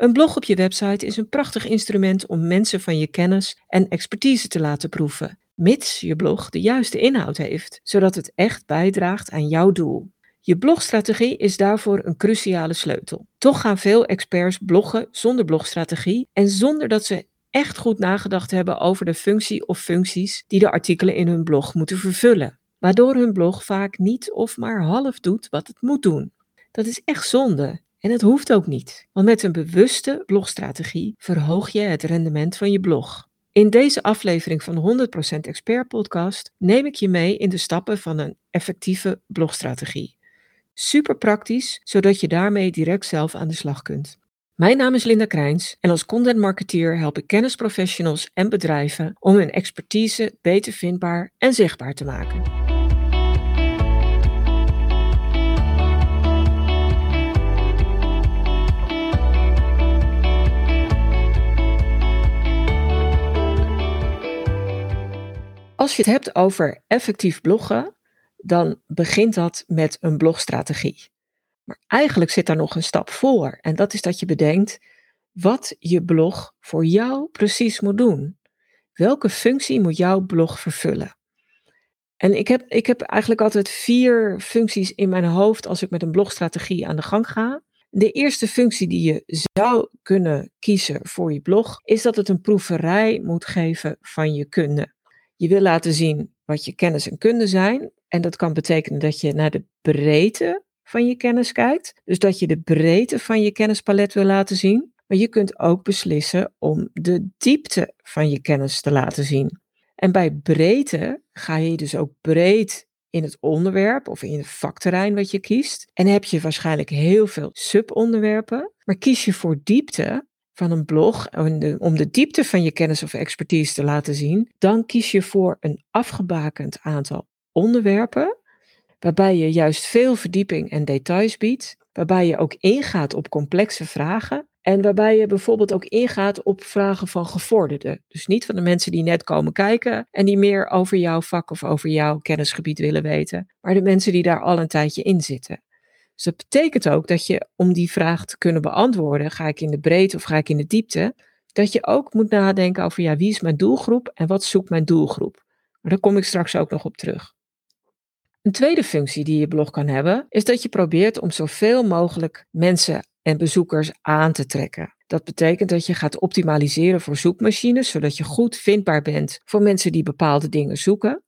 Een blog op je website is een prachtig instrument om mensen van je kennis en expertise te laten proeven, mits je blog de juiste inhoud heeft, zodat het echt bijdraagt aan jouw doel. Je blogstrategie is daarvoor een cruciale sleutel. Toch gaan veel experts bloggen zonder blogstrategie en zonder dat ze echt goed nagedacht hebben over de functie of functies die de artikelen in hun blog moeten vervullen, waardoor hun blog vaak niet of maar half doet wat het moet doen. Dat is echt zonde en het hoeft ook niet, want met een bewuste blogstrategie verhoog je het rendement van je blog. In deze aflevering van 100% Expert Podcast neem ik je mee in de stappen van een effectieve blogstrategie. Super praktisch, zodat je daarmee direct zelf aan de slag kunt. Mijn naam is Linda Krijns en als content marketeer help ik kennisprofessionals en bedrijven om hun expertise beter vindbaar en zichtbaar te maken. Als je het hebt over effectief bloggen, dan begint dat met een blogstrategie. Maar eigenlijk zit daar nog een stap voor. En dat is dat je bedenkt wat je blog voor jou precies moet doen. Welke functie moet jouw blog vervullen? En ik heb, ik heb eigenlijk altijd vier functies in mijn hoofd als ik met een blogstrategie aan de gang ga. De eerste functie die je zou kunnen kiezen voor je blog is dat het een proeverij moet geven van je kunde. Je wil laten zien wat je kennis en kunde zijn. En dat kan betekenen dat je naar de breedte van je kennis kijkt. Dus dat je de breedte van je kennispalet wil laten zien. Maar je kunt ook beslissen om de diepte van je kennis te laten zien. En bij breedte ga je dus ook breed in het onderwerp of in het vakterrein wat je kiest. En heb je waarschijnlijk heel veel subonderwerpen. Maar kies je voor diepte van een blog om de, diepte van je kennis of expertise te laten zien, dan kies je voor een afgebakend aantal onderwerpen waarbij je juist veel verdieping en details biedt, waarbij je ook ingaat op complexe vragen en waarbij je bijvoorbeeld ook ingaat op vragen van gevorderden. Dus niet van de mensen die net komen kijken en die meer over jouw vak of over jouw kennisgebied willen weten, maar de mensen die daar al een tijdje in zitten. Dus dat betekent ook dat je om die vraag te kunnen beantwoorden, ga ik in de breedte of ga ik in de diepte, dat je ook moet nadenken over ja, wie is mijn doelgroep en wat zoekt mijn doelgroep. Maar daar kom ik straks ook nog op terug. Een tweede functie die je blog kan hebben, is dat je probeert om zoveel mogelijk mensen en bezoekers aan te trekken. Dat betekent dat je gaat optimaliseren voor zoekmachines, zodat je goed vindbaar bent voor mensen die bepaalde dingen zoeken.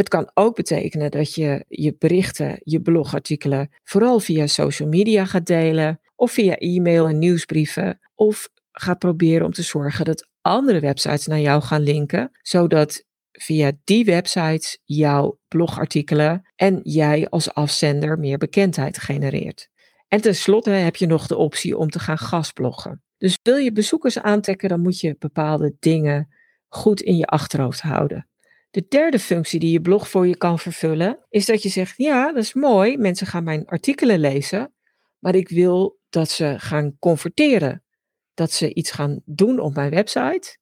Het kan ook betekenen dat je je berichten, je blogartikelen, vooral via social media gaat delen, of via e-mail en nieuwsbrieven, of gaat proberen om te zorgen dat andere websites naar jou gaan linken, zodat via die websites jouw blogartikelen en jij als afzender meer bekendheid genereert. En tenslotte heb je nog de optie om te gaan gastbloggen. Dus wil je bezoekers aantrekken, dan moet je bepaalde dingen goed in je achterhoofd houden. De derde functie die je blog voor je kan vervullen, is dat je zegt: Ja, dat is mooi, mensen gaan mijn artikelen lezen, maar ik wil dat ze gaan converteren. Dat ze iets gaan doen op mijn website,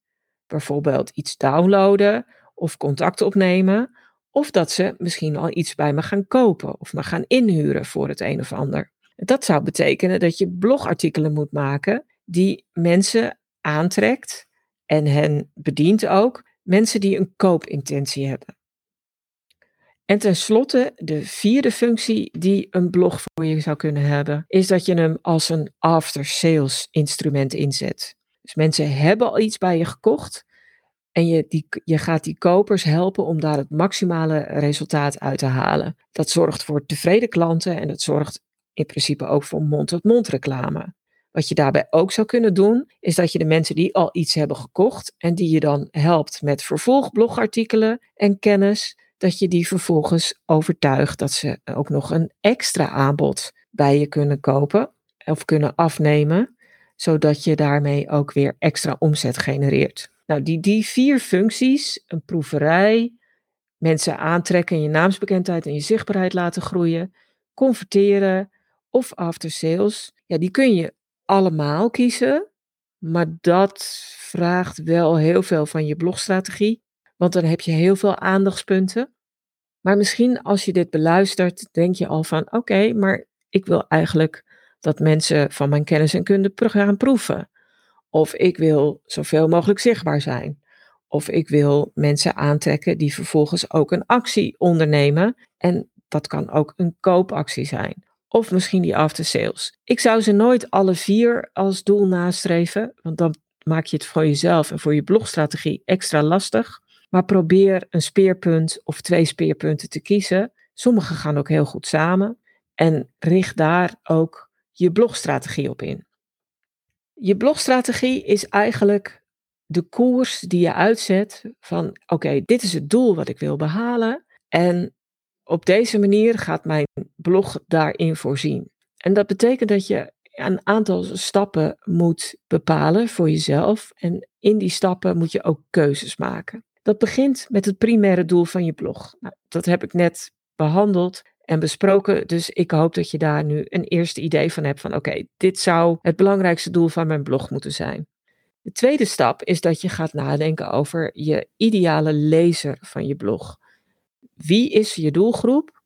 bijvoorbeeld iets downloaden of contact opnemen, of dat ze misschien al iets bij me gaan kopen of me gaan inhuren voor het een of ander. Dat zou betekenen dat je blogartikelen moet maken die mensen aantrekt en hen bedient ook, mensen die een koopintentie hebben. En tenslotte, de vierde functie die een blog voor je zou kunnen hebben, is dat je hem als een after-sales instrument inzet. Dus mensen hebben al iets bij je gekocht en je, die, je gaat die kopers helpen om daar het maximale resultaat uit te halen. Dat zorgt voor tevreden klanten en dat zorgt in principe ook voor mond-tot-mond reclame. Wat je daarbij ook zou kunnen doen, is dat je de mensen die al iets hebben gekocht en die je dan helpt met vervolgblogartikelen en kennis, dat je die vervolgens overtuigt dat ze ook nog een extra aanbod bij je kunnen kopen of kunnen afnemen, zodat je daarmee ook weer extra omzet genereert. Nou, die, die vier functies, een proeverij, mensen aantrekken, je naamsbekendheid en je zichtbaarheid laten groeien, converteren of after sales, ja, die kun je allemaal kiezen, maar dat vraagt wel heel veel van je blogstrategie, want dan heb je heel veel aandachtspunten. Maar misschien als je dit beluistert, denk je al van oké, maar ik wil eigenlijk dat mensen van mijn kennis en kunde gaan proeven. Of ik wil zoveel mogelijk zichtbaar zijn. Of ik wil mensen aantrekken die vervolgens ook een actie ondernemen. En dat kan ook een koopactie zijn. Of misschien die after sales. Ik zou ze nooit alle vier als doel nastreven, want dan maak je het voor jezelf en voor je blogstrategie extra lastig. Maar probeer een speerpunt of twee speerpunten te kiezen. Sommige gaan ook heel goed samen. En richt daar ook je blogstrategie op in. Je blogstrategie is eigenlijk de koers die je uitzet van oké, dit is het doel wat ik wil behalen. En op deze manier gaat mijn blog daarin voorzien. En dat betekent dat je een aantal stappen moet bepalen voor jezelf. En in die stappen moet je ook keuzes maken. Dat begint met het primaire doel van je blog. Nou, dat heb ik net behandeld en besproken. Dus ik hoop dat je daar nu een eerste idee van hebt van oké, dit zou het belangrijkste doel van mijn blog moeten zijn. De tweede stap is dat je gaat nadenken over je ideale lezer van je blog. Wie is je doelgroep?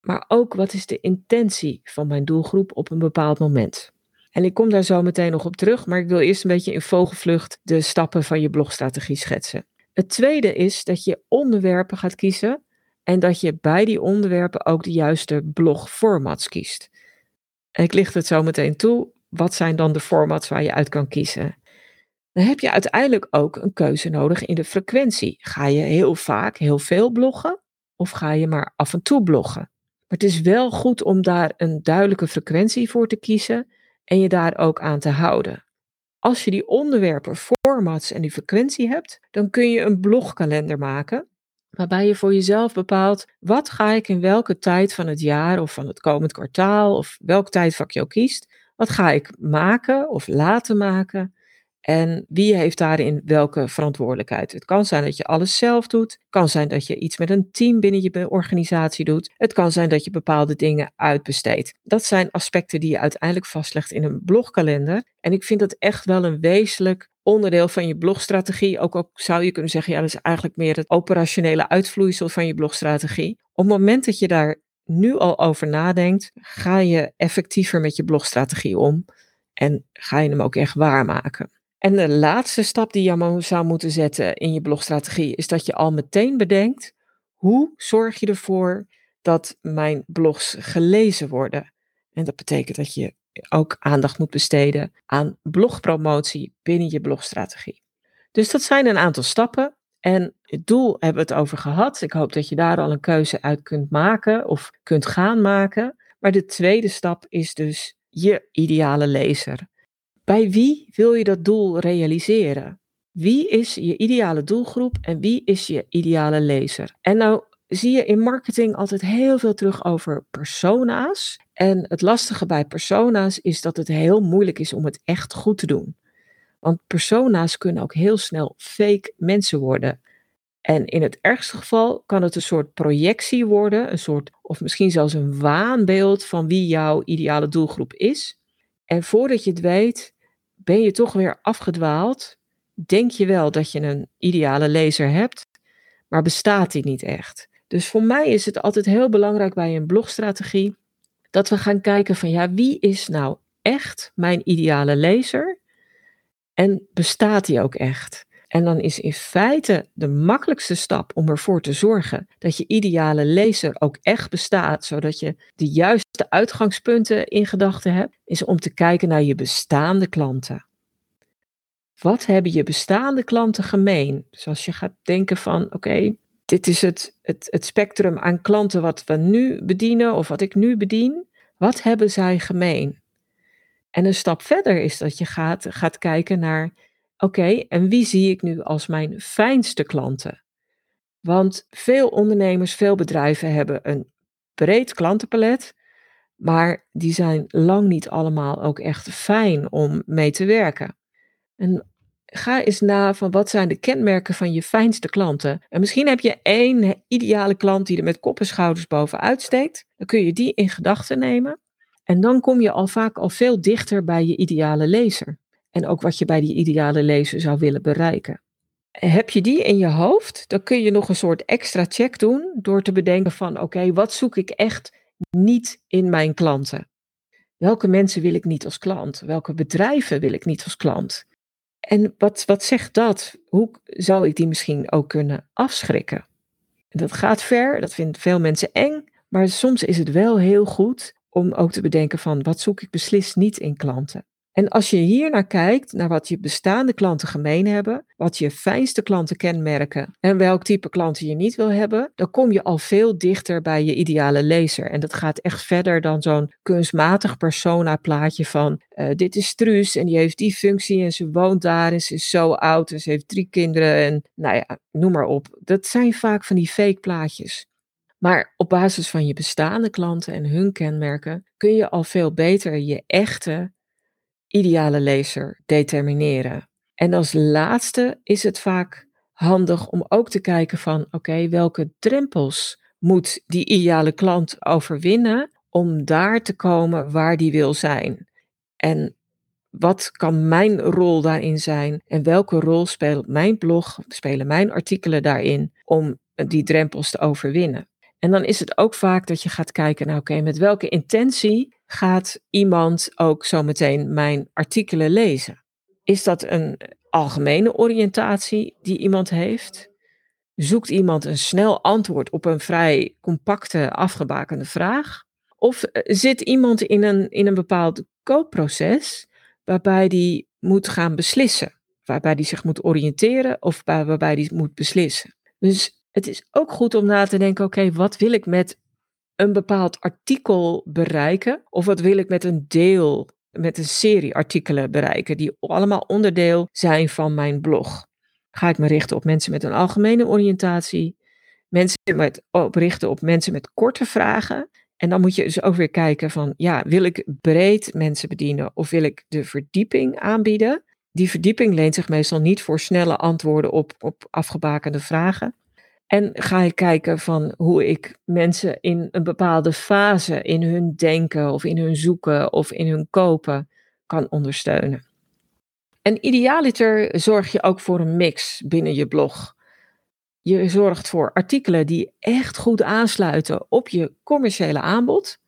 Maar ook wat is de intentie van mijn doelgroep op een bepaald moment? En ik kom daar zo meteen nog op terug, maar ik wil eerst een beetje in vogelvlucht de stappen van je blogstrategie schetsen. Het tweede is dat je onderwerpen gaat kiezen en dat je bij die onderwerpen ook de juiste blogformats kiest. Ik licht het zo meteen toe. Wat zijn dan de formats waar je uit kan kiezen? Dan heb je uiteindelijk ook een keuze nodig in de frequentie. Ga je heel vaak, heel veel bloggen of ga je maar af en toe bloggen? Maar het is wel goed om daar een duidelijke frequentie voor te kiezen en je daar ook aan te houden. Als je die onderwerpen, formats en die frequentie hebt, dan kun je een blogkalender maken waarbij je voor jezelf bepaalt wat ga ik in welke tijd van het jaar of van het komend kwartaal of welk tijdvak je ook kiest, wat ga ik maken of laten maken en wie heeft daarin welke verantwoordelijkheid? Het kan zijn dat je alles zelf doet. Het kan zijn dat je iets met een team binnen je organisatie doet. Het kan zijn dat je bepaalde dingen uitbesteedt. Dat zijn aspecten die je uiteindelijk vastlegt in een blogkalender. En ik vind dat echt wel een wezenlijk onderdeel van je blogstrategie. Ook al zou je kunnen zeggen, ja, dat is eigenlijk meer het operationele uitvloeisel van je blogstrategie. Op het moment dat je daar nu al over nadenkt, ga je effectiever met je blogstrategie om en ga je hem ook echt waarmaken. En de laatste stap die je zou moeten zetten in je blogstrategie is dat je al meteen bedenkt hoe zorg je ervoor dat mijn blogs gelezen worden. En dat betekent dat je ook aandacht moet besteden aan blogpromotie binnen je blogstrategie. Dus dat zijn een aantal stappen. En het doel hebben we het over gehad. Ik hoop dat je daar al een keuze uit kunt maken of kunt gaan maken. Maar de tweede stap is dus je ideale lezer. Bij wie wil je dat doel realiseren? Wie is je ideale doelgroep en wie is je ideale lezer? En nou zie je in marketing altijd heel veel terug over persona's. En het lastige bij persona's is dat het heel moeilijk is om het echt goed te doen. Want persona's kunnen ook heel snel fake mensen worden. En in het ergste geval kan het een soort projectie worden, een soort, of misschien zelfs een waanbeeld van wie jouw ideale doelgroep is. En voordat je het weet, ben je toch weer afgedwaald. Denk je wel dat je een ideale lezer hebt, maar bestaat die niet echt. Dus voor mij is het altijd heel belangrijk bij een blogstrategie dat we gaan kijken van ja, wie is nou echt mijn ideale lezer en bestaat die ook echt? En dan is in feite de makkelijkste stap om ervoor te zorgen dat je ideale lezer ook echt bestaat, zodat je de juiste uitgangspunten in gedachten hebt, is om te kijken naar je bestaande klanten. Wat hebben je bestaande klanten gemeen? Dus als je gaat denken van oké, dit is het, het, het spectrum aan klanten wat we nu bedienen of wat ik nu bedien. Wat hebben zij gemeen? En een stap verder is dat je gaat, gaat kijken naar Oké, en wie zie ik nu als mijn fijnste klanten? Want veel ondernemers, veel bedrijven hebben een breed klantenpalet, maar die zijn lang niet allemaal ook echt fijn om mee te werken. En ga eens na van wat zijn de kenmerken van je fijnste klanten. En misschien heb je één ideale klant die er met kop en schouders bovenuit steekt. Dan kun je die in gedachten nemen. En dan kom je al vaak al veel dichter bij je ideale lezer en ook wat je bij die ideale lezer zou willen bereiken. Heb je die in je hoofd, dan kun je nog een soort extra check doen door te bedenken van oké, wat zoek ik echt niet in mijn klanten? Welke mensen wil ik niet als klant? Welke bedrijven wil ik niet als klant? En wat, wat zegt dat? Hoe zou ik die misschien ook kunnen afschrikken? Dat gaat ver, dat vinden veel mensen eng, maar soms is het wel heel goed om ook te bedenken van wat zoek ik beslist niet in klanten. En als je hier naar kijkt, naar wat je bestaande klanten gemeen hebben, wat je fijnste klanten kenmerken en welk type klanten je niet wil hebben, dan kom je al veel dichter bij je ideale lezer. En dat gaat echt verder dan zo'n kunstmatig persona plaatje van uh, dit is Truus en die heeft die functie en ze woont daar en ze is zo oud en ze heeft drie kinderen en nou ja, noem maar op. Dat zijn vaak van die fake plaatjes. Maar op basis van je bestaande klanten en hun kenmerken kun je al veel beter je echte ideale lezer determineren. En als laatste is het vaak handig om ook te kijken van oké, welke drempels moet die ideale klant overwinnen om daar te komen waar die wil zijn. En wat kan mijn rol daarin zijn en welke rol speelt mijn blog, spelen mijn artikelen daarin om die drempels te overwinnen. En dan is het ook vaak dat je gaat kijken, nou oké, met welke intentie gaat iemand ook zometeen mijn artikelen lezen? Is dat een algemene oriëntatie die iemand heeft? Zoekt iemand een snel antwoord op een vrij compacte, afgebakende vraag? Of eh, zit iemand in een, in een bepaald koopproces waarbij die moet gaan beslissen? Waarbij die zich moet oriënteren of waarbij die moet beslissen? Dus het is ook goed om na te denken: oké, wat wil ik met een bepaald artikel bereiken? Of wat wil ik met een deel, met een serie artikelen bereiken, die allemaal onderdeel zijn van mijn blog? Ga ik me richten op mensen met een algemene oriëntatie? Mensen met, op richten op mensen met korte vragen? En dan moet je dus ook weer kijken van, ja, wil ik breed mensen bedienen of wil ik de verdieping aanbieden? Die verdieping leent zich meestal niet voor snelle antwoorden op, op afgebakende vragen. En ga ik kijken van hoe ik mensen in een bepaalde fase in hun denken of in hun zoeken of in hun kopen kan ondersteunen. En idealiter zorg je ook voor een mix binnen je blog. Je zorgt voor artikelen die echt goed aansluiten op je commerciële aanbod,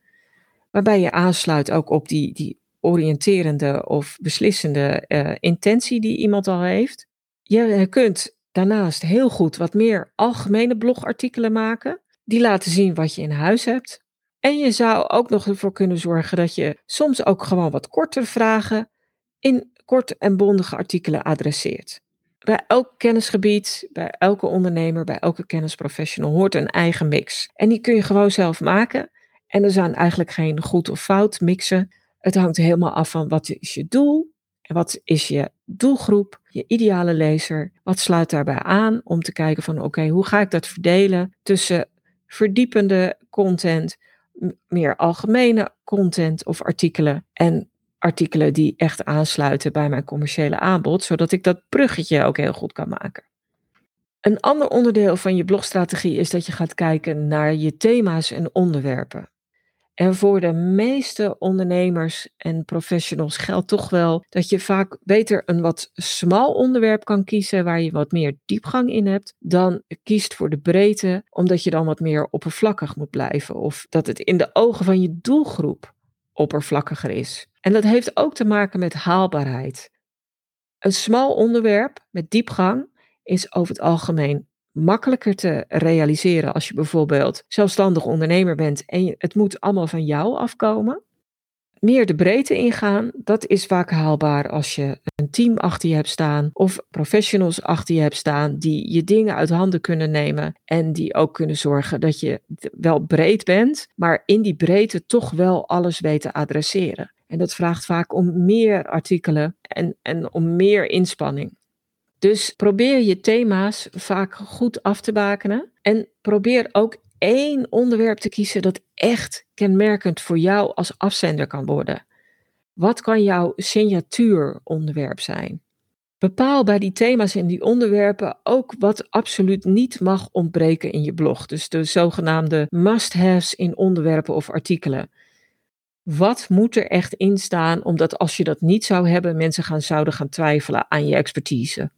waarbij je aansluit ook op die, die oriënterende of beslissende uh, intentie die iemand al heeft. Je kunt daarnaast heel goed wat meer algemene blogartikelen maken. Die laten zien wat je in huis hebt. En je zou ook nog ervoor kunnen zorgen dat je soms ook gewoon wat kortere vragen in korte en bondige artikelen adresseert. Bij elk kennisgebied, bij elke ondernemer, bij elke kennisprofessional hoort een eigen mix. En die kun je gewoon zelf maken. En er zijn eigenlijk geen goed of fout mixen. Het hangt helemaal af van wat is je doel en wat is je doelgroep, je ideale lezer? Wat sluit daarbij aan om te kijken van oké, hoe ga ik dat verdelen tussen verdiepende content, meer algemene content of artikelen en artikelen die echt aansluiten bij mijn commerciële aanbod, zodat ik dat bruggetje ook heel goed kan maken. Een ander onderdeel van je blogstrategie is dat je gaat kijken naar je thema's en onderwerpen. En voor de meeste ondernemers en professionals geldt toch wel dat je vaak beter een wat smal onderwerp kan kiezen waar je wat meer diepgang in hebt, dan kiest voor de breedte, omdat je dan wat meer oppervlakkig moet blijven of dat het in de ogen van je doelgroep oppervlakkiger is. En dat heeft ook te maken met haalbaarheid. Een smal onderwerp met diepgang is over het algemeen makkelijker te realiseren als je bijvoorbeeld zelfstandig ondernemer bent en het moet allemaal van jou afkomen. Meer de breedte ingaan, dat is vaak haalbaar als je een team achter je hebt staan of professionals achter je hebt staan die je dingen uit handen kunnen nemen en die ook kunnen zorgen dat je wel breed bent, maar in die breedte toch wel alles weet te adresseren. En dat vraagt vaak om meer artikelen en, en om meer inspanning. Dus probeer je thema's vaak goed af te bakenen. En probeer ook één onderwerp te kiezen dat echt kenmerkend voor jou als afzender kan worden. Wat kan jouw signatuuronderwerp zijn? Bepaal bij die thema's en die onderwerpen ook wat absoluut niet mag ontbreken in je blog. Dus de zogenaamde must-haves in onderwerpen of artikelen. Wat moet er echt in staan, omdat als je dat niet zou hebben, mensen gaan, zouden gaan twijfelen aan je expertise?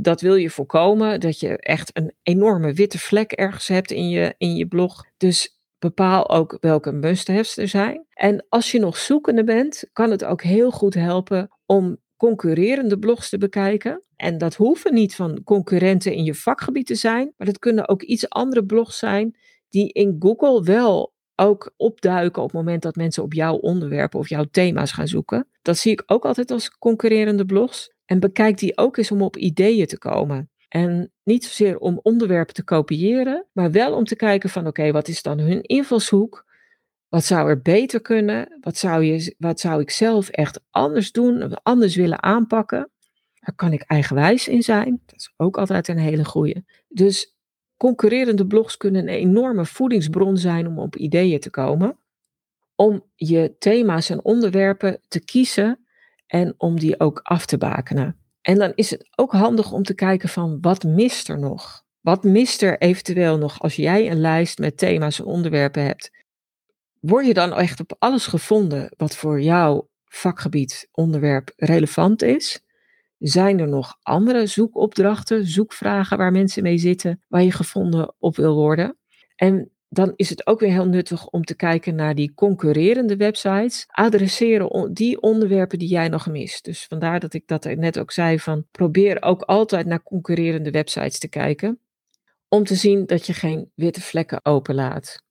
Dat wil je voorkomen, dat je echt een enorme witte vlek ergens hebt in je, in je blog. Dus bepaal ook welke must-haves er zijn. En als je nog zoekende bent, kan het ook heel goed helpen om concurrerende blogs te bekijken. En dat hoeven niet van concurrenten in je vakgebied te zijn, maar dat kunnen ook iets andere blogs zijn die in Google wel ook opduiken op het moment dat mensen op jouw onderwerpen of jouw thema's gaan zoeken. Dat zie ik ook altijd als concurrerende blogs. En bekijk die ook eens om op ideeën te komen. En niet zozeer om onderwerpen te kopiëren, maar wel om te kijken van oké, wat is dan hun invalshoek? Wat zou er beter kunnen? Wat zou, je, wat zou ik zelf echt anders doen, anders willen aanpakken? Daar kan ik eigenwijs in zijn. Dat is ook altijd een hele goede. Dus concurrerende blogs kunnen een enorme voedingsbron zijn om op ideeën te komen. Om je thema's en onderwerpen te kiezen en om die ook af te bakenen. En dan is het ook handig om te kijken van wat mist er nog? Wat mist er eventueel nog als jij een lijst met thema's en onderwerpen hebt? Word je dan echt op alles gevonden wat voor jouw vakgebied, onderwerp relevant is? Zijn er nog andere zoekopdrachten, zoekvragen waar mensen mee zitten, waar je gevonden op wil worden? En dan is het ook weer heel nuttig om te kijken naar die concurrerende websites. Adresseren die onderwerpen die jij nog mist. Dus vandaar dat ik dat net ook zei van probeer ook altijd naar concurrerende websites te kijken. Om te zien dat je geen witte vlekken openlaat.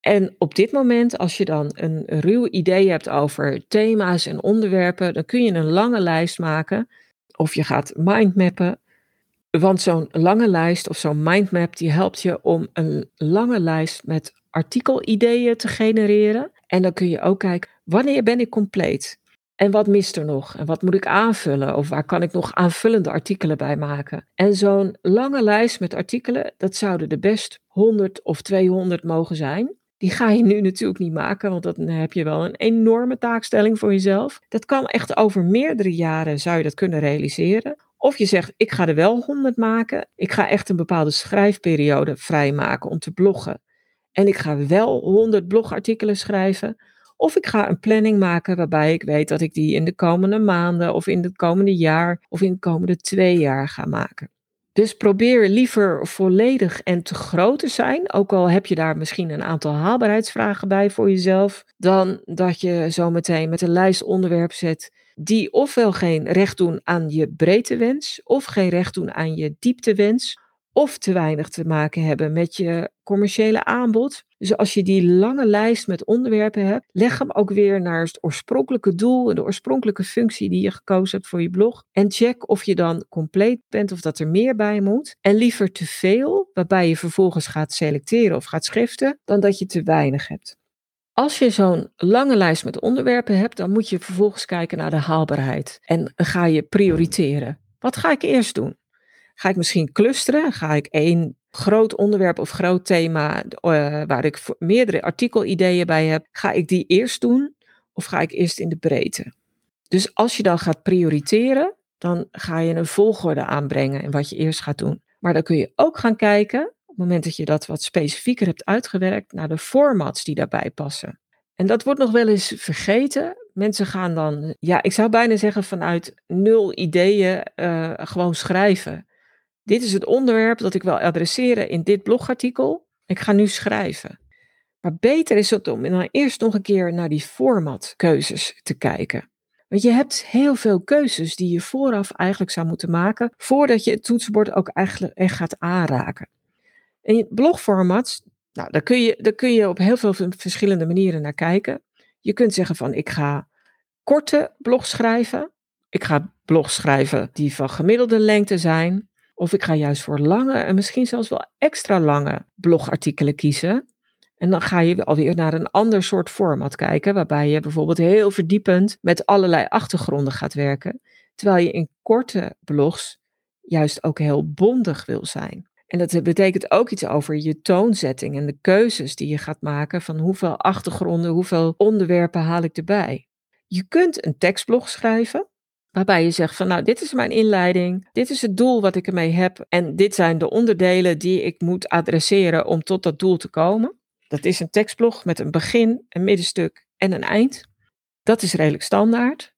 En op dit moment, als je dan een ruw idee hebt over thema's en onderwerpen, dan kun je een lange lijst maken. Of je gaat mindmappen. Want zo'n lange lijst of zo'n mindmap die helpt je om een lange lijst met artikelideeën te genereren. En dan kun je ook kijken, wanneer ben ik compleet? En wat mist er nog? En wat moet ik aanvullen? Of waar kan ik nog aanvullende artikelen bij maken? En zo'n lange lijst met artikelen, dat zouden er best 100 of 200 mogen zijn. Die ga je nu natuurlijk niet maken, want dan heb je wel een enorme taakstelling voor jezelf. Dat kan echt over meerdere jaren zou je dat kunnen realiseren. Of je zegt, ik ga er wel 100 maken. Ik ga echt een bepaalde schrijfperiode vrijmaken om te bloggen. En ik ga wel 100 blogartikelen schrijven. Of ik ga een planning maken waarbij ik weet dat ik die in de komende maanden of in het komende jaar of in de komende twee jaar ga maken. Dus probeer liever volledig en te groot te zijn, ook al heb je daar misschien een aantal haalbaarheidsvragen bij voor jezelf, dan dat je zometeen met een lijst onderwerp zet die ofwel geen recht doen aan je breedtewens, of geen recht doen aan je dieptewens, of te weinig te maken hebben met je commerciële aanbod. Dus als je die lange lijst met onderwerpen hebt, leg hem ook weer naar het oorspronkelijke doel en de oorspronkelijke functie die je gekozen hebt voor je blog. En check of je dan compleet bent of dat er meer bij moet. En liever te veel, waarbij je vervolgens gaat selecteren of gaat schriften, dan dat je te weinig hebt. Als je zo'n lange lijst met onderwerpen hebt, dan moet je vervolgens kijken naar de haalbaarheid. En ga je prioriteren. Wat ga ik eerst doen? Ga ik misschien clusteren? Ga ik één groot onderwerp of groot thema uh, waar ik meerdere artikelideeën bij heb, ga ik die eerst doen of ga ik eerst in de breedte? Dus als je dan gaat prioriteren, dan ga je een volgorde aanbrengen in wat je eerst gaat doen. Maar dan kun je ook gaan kijken, het moment dat je dat wat specifieker hebt uitgewerkt, naar de formats die daarbij passen. En dat wordt nog wel eens vergeten. Mensen gaan dan, ja, ik zou bijna zeggen vanuit nul ideeën uh, gewoon schrijven. Dit is het onderwerp dat ik wil adresseren in dit blogartikel. Ik ga nu schrijven. Maar beter is het om dan eerst nog een keer naar die formatkeuzes te kijken. Want je hebt heel veel keuzes die je vooraf eigenlijk zou moeten maken, voordat je het toetsenbord ook eigenlijk echt gaat aanraken. En blogformats, nou, daar, kun je, daar kun je op heel veel verschillende manieren naar kijken. Je kunt zeggen van ik ga korte blogs schrijven. Ik ga blogs schrijven die van gemiddelde lengte zijn. Of ik ga juist voor lange en misschien zelfs wel extra lange blogartikelen kiezen. En dan ga je alweer naar een ander soort format kijken, waarbij je bijvoorbeeld heel verdiepend met allerlei achtergronden gaat werken. Terwijl je in korte blogs juist ook heel bondig wil zijn. En dat betekent ook iets over je toonzetting en de keuzes die je gaat maken van hoeveel achtergronden, hoeveel onderwerpen haal ik erbij. Je kunt een tekstblog schrijven Waarbij je zegt van nou, dit is mijn inleiding, dit is het doel wat ik ermee heb en dit zijn de onderdelen die ik moet adresseren om tot dat doel te komen. Dat is een tekstblog met een begin, een middenstuk en een eind. Dat is redelijk standaard.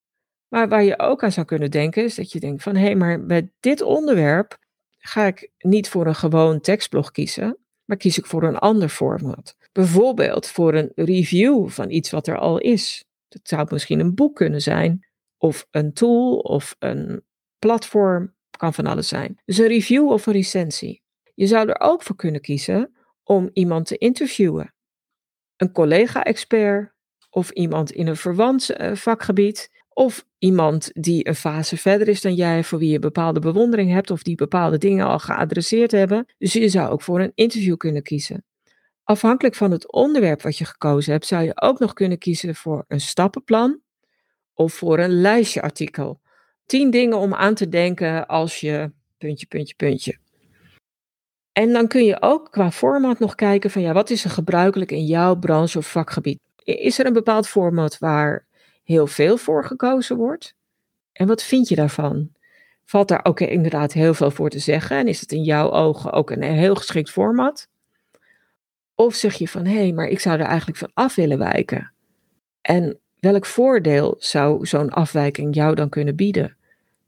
Maar waar je ook aan zou kunnen denken is dat je denkt van hé, hey, maar met dit onderwerp ga ik niet voor een gewoon tekstblog kiezen, maar kies ik voor een ander format. Bijvoorbeeld voor een review van iets wat er al is. Dat zou misschien een boek kunnen zijn, of een tool, of een platform, kan van alles zijn. Dus een review of een recensie. Je zou er ook voor kunnen kiezen om iemand te interviewen. Een collega-expert of iemand in een verwant eh, vakgebied of iemand die een fase verder is dan jij, voor wie je bepaalde bewondering hebt of die bepaalde dingen al geadresseerd hebben. Dus je zou ook voor een interview kunnen kiezen. Afhankelijk van het onderwerp wat je gekozen hebt, zou je ook nog kunnen kiezen voor een stappenplan of voor een lijstje artikel. Tien dingen om aan te denken als je puntje, puntje, puntje. En dan kun je ook qua format nog kijken van ja, wat is er gebruikelijk in jouw branche of vakgebied? Is er een bepaald format waar heel veel voor gekozen wordt? En wat vind je daarvan? Valt daar ook inderdaad heel veel voor te zeggen? En is het in jouw ogen ook een heel geschikt format? Of zeg je van hé, hey, maar ik zou er eigenlijk van af willen wijken? En welk voordeel zou zo'n afwijking jou dan kunnen bieden?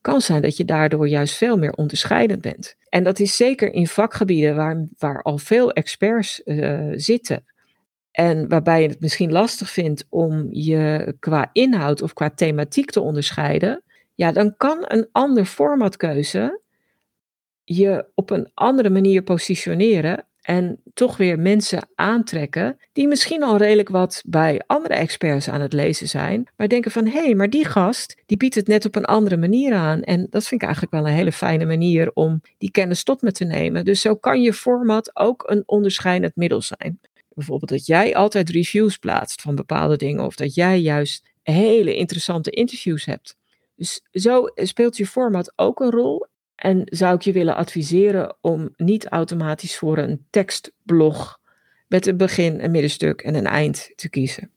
Kan zijn dat je daardoor juist veel meer onderscheidend bent. En dat is zeker in vakgebieden waar, waar al veel experts uh, zitten. En waarbij je het misschien lastig vindt om je qua inhoud of qua thematiek te onderscheiden. Ja, dan kan een ander formatkeuze je op een andere manier positioneren en toch weer mensen aantrekken die misschien al redelijk wat bij andere experts aan het lezen zijn, maar denken van hé, hey, maar die gast die biedt het net op een andere manier aan. En dat vind ik eigenlijk wel een hele fijne manier om die kennis tot me te nemen. Dus zo kan je format ook een onderscheidend middel zijn. Bijvoorbeeld dat jij altijd reviews plaatst van bepaalde dingen of dat jij juist hele interessante interviews hebt. Dus zo speelt je format ook een rol en zou ik je willen adviseren om niet automatisch voor een tekstblog met een begin, een middenstuk en een eind te kiezen.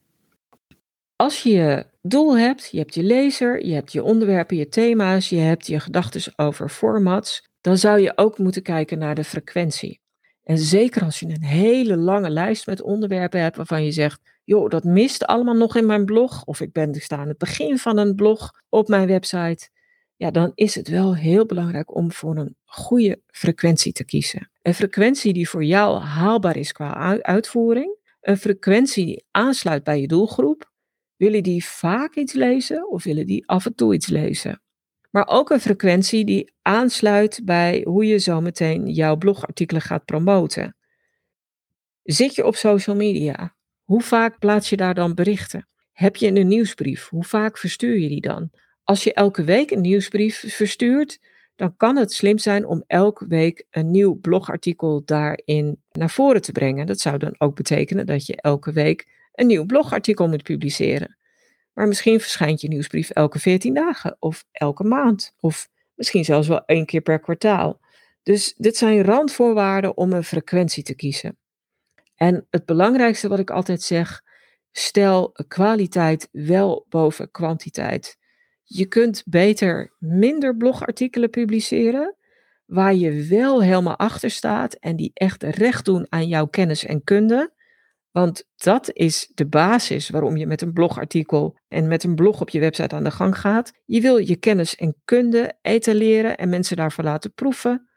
Als je je doel hebt, je hebt je lezer, je hebt je onderwerpen, je thema's, je hebt je gedachten over formats, dan zou je ook moeten kijken naar de frequentie. En zeker als je een hele lange lijst met onderwerpen hebt waarvan je zegt, joh, dat mist allemaal nog in mijn blog, of ik ben sta aan het begin van een blog op mijn website, ja, dan is het wel heel belangrijk om voor een goede frequentie te kiezen. Een frequentie die voor jou haalbaar is qua uitvoering, een frequentie die aansluit bij je doelgroep. Willen die vaak iets lezen of willen die af en toe iets lezen? Maar ook een frequentie die aansluit bij hoe je zo meteen jouw blogartikelen gaat promoten. Zit je op social media? Hoe vaak plaats je daar dan berichten? Heb je een nieuwsbrief? Hoe vaak verstuur je die dan? Als je elke week een nieuwsbrief verstuurt, dan kan het slim zijn om elke week een nieuw blogartikel daarin naar voren te brengen. Dat zou dan ook betekenen dat je elke week een nieuw blogartikel moet publiceren. Maar misschien verschijnt je nieuwsbrief elke 14 dagen of elke maand of misschien zelfs wel één keer per kwartaal. Dus dit zijn randvoorwaarden om een frequentie te kiezen. En het belangrijkste wat ik altijd zeg, stel kwaliteit wel boven kwantiteit. Je kunt beter minder blogartikelen publiceren, waar je wel helemaal achter staat en die echt recht doen aan jouw kennis en kunde. Want dat is de basis waarom je met een blogartikel en met een blog op je website aan de gang gaat. Je wil je kennis en kunde etaleren en mensen daarvoor laten proeven.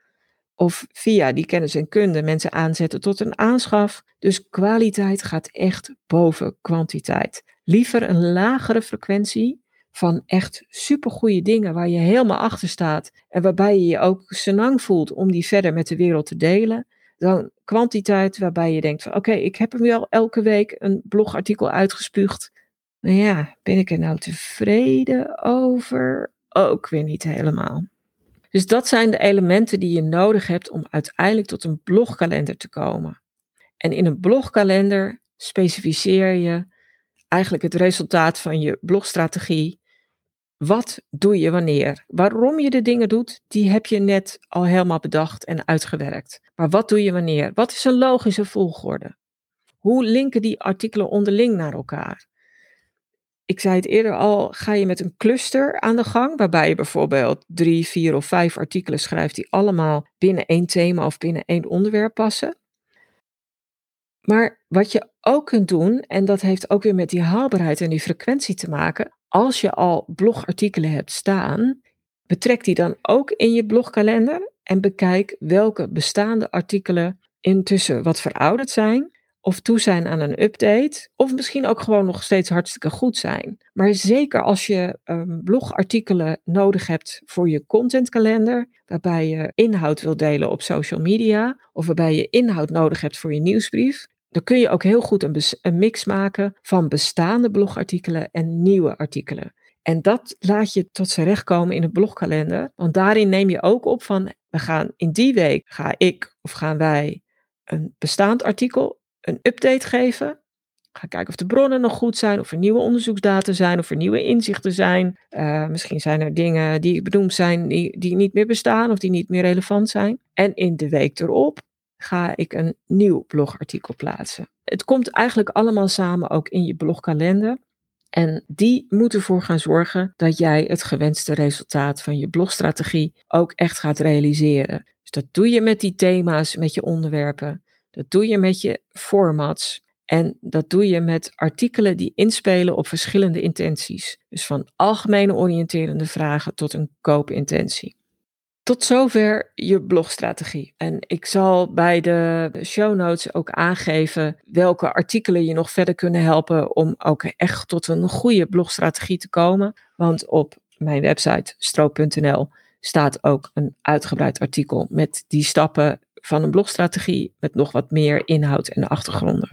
Of via die kennis en kunde mensen aanzetten tot een aanschaf. Dus kwaliteit gaat echt boven kwantiteit. Liever een lagere frequentie van echt supergoeie dingen waar je helemaal achter staat en waarbij je je ook senang voelt om die verder met de wereld te delen, dan kwantiteit waarbij je denkt van oké, ik heb hem wel elke week een blogartikel uitgespuugd. Maar ja, ben ik er nou tevreden over? Ook weer niet helemaal. Dus dat zijn de elementen die je nodig hebt om uiteindelijk tot een blogkalender te komen. En in een blogkalender specificeer je eigenlijk het resultaat van je blogstrategie wat doe je wanneer? Waarom je de dingen doet, die heb je net al helemaal bedacht en uitgewerkt. Maar wat doe je wanneer? Wat is een logische volgorde? Hoe linken die artikelen onderling naar elkaar? Ik zei het eerder al, ga je met een cluster aan de gang, waarbij je bijvoorbeeld drie, vier of vijf artikelen schrijft die allemaal binnen één thema of binnen één onderwerp passen. Maar wat je ook kunt doen, en dat heeft ook weer met die haalbaarheid en die frequentie te maken, als je al blogartikelen hebt staan, betrek die dan ook in je blogkalender en bekijk welke bestaande artikelen intussen wat verouderd zijn of toe zijn aan een update, of misschien ook gewoon nog steeds hartstikke goed zijn. Maar zeker als je um, blogartikelen nodig hebt voor je contentkalender, waarbij je inhoud wil delen op social media, of waarbij je inhoud nodig hebt voor je nieuwsbrief, dan kun je ook heel goed een, een mix maken van bestaande blogartikelen en nieuwe artikelen. En dat laat je tot z'n recht komen in het blogkalender. Want daarin neem je ook op van, we gaan in die week, ga ik of gaan wij een bestaand artikel een update geven. Ga kijken of de bronnen nog goed zijn, of er nieuwe onderzoeksdata zijn, of er nieuwe inzichten zijn. Uh, misschien zijn er dingen die benoemd zijn die, die niet meer bestaan of die niet meer relevant zijn. En in de week erop ga ik een nieuw blogartikel plaatsen. Het komt eigenlijk allemaal samen ook in je blogkalender. En die moet ervoor gaan zorgen dat jij het gewenste resultaat van je blogstrategie ook echt gaat realiseren. Dus dat doe je met die thema's, met je onderwerpen. Dat doe je met je formats. En dat doe je met artikelen die inspelen op verschillende intenties. Dus van algemene oriënterende vragen tot een koopintentie. Tot zover je blogstrategie. En ik zal bij de show notes ook aangeven welke artikelen je nog verder kunnen helpen om ook echt tot een goede blogstrategie te komen. Want op mijn website stroop.nl staat ook een uitgebreid artikel met die stappen van een blogstrategie met nog wat meer inhoud en achtergronden.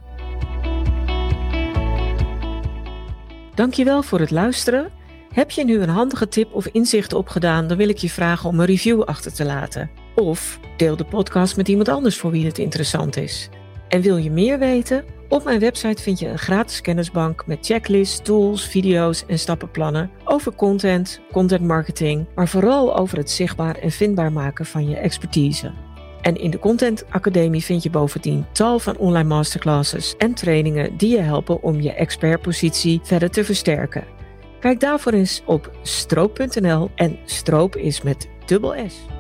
Dankjewel voor het luisteren. Heb je nu een handige tip of inzicht opgedaan, dan wil ik je vragen om een review achter te laten. Of deel de podcast met iemand anders voor wie het interessant is. En wil je meer weten? Op mijn website vind je een gratis kennisbank met checklists, tools, video's en stappenplannen over content, content marketing, maar vooral over het zichtbaar en vindbaar maken van je expertise. En in de Content Academie vind je bovendien tal van online masterclasses en trainingen die je helpen om je expertpositie verder te versterken. Kijk daarvoor eens op stroop.nl en stroop is met dubbel S.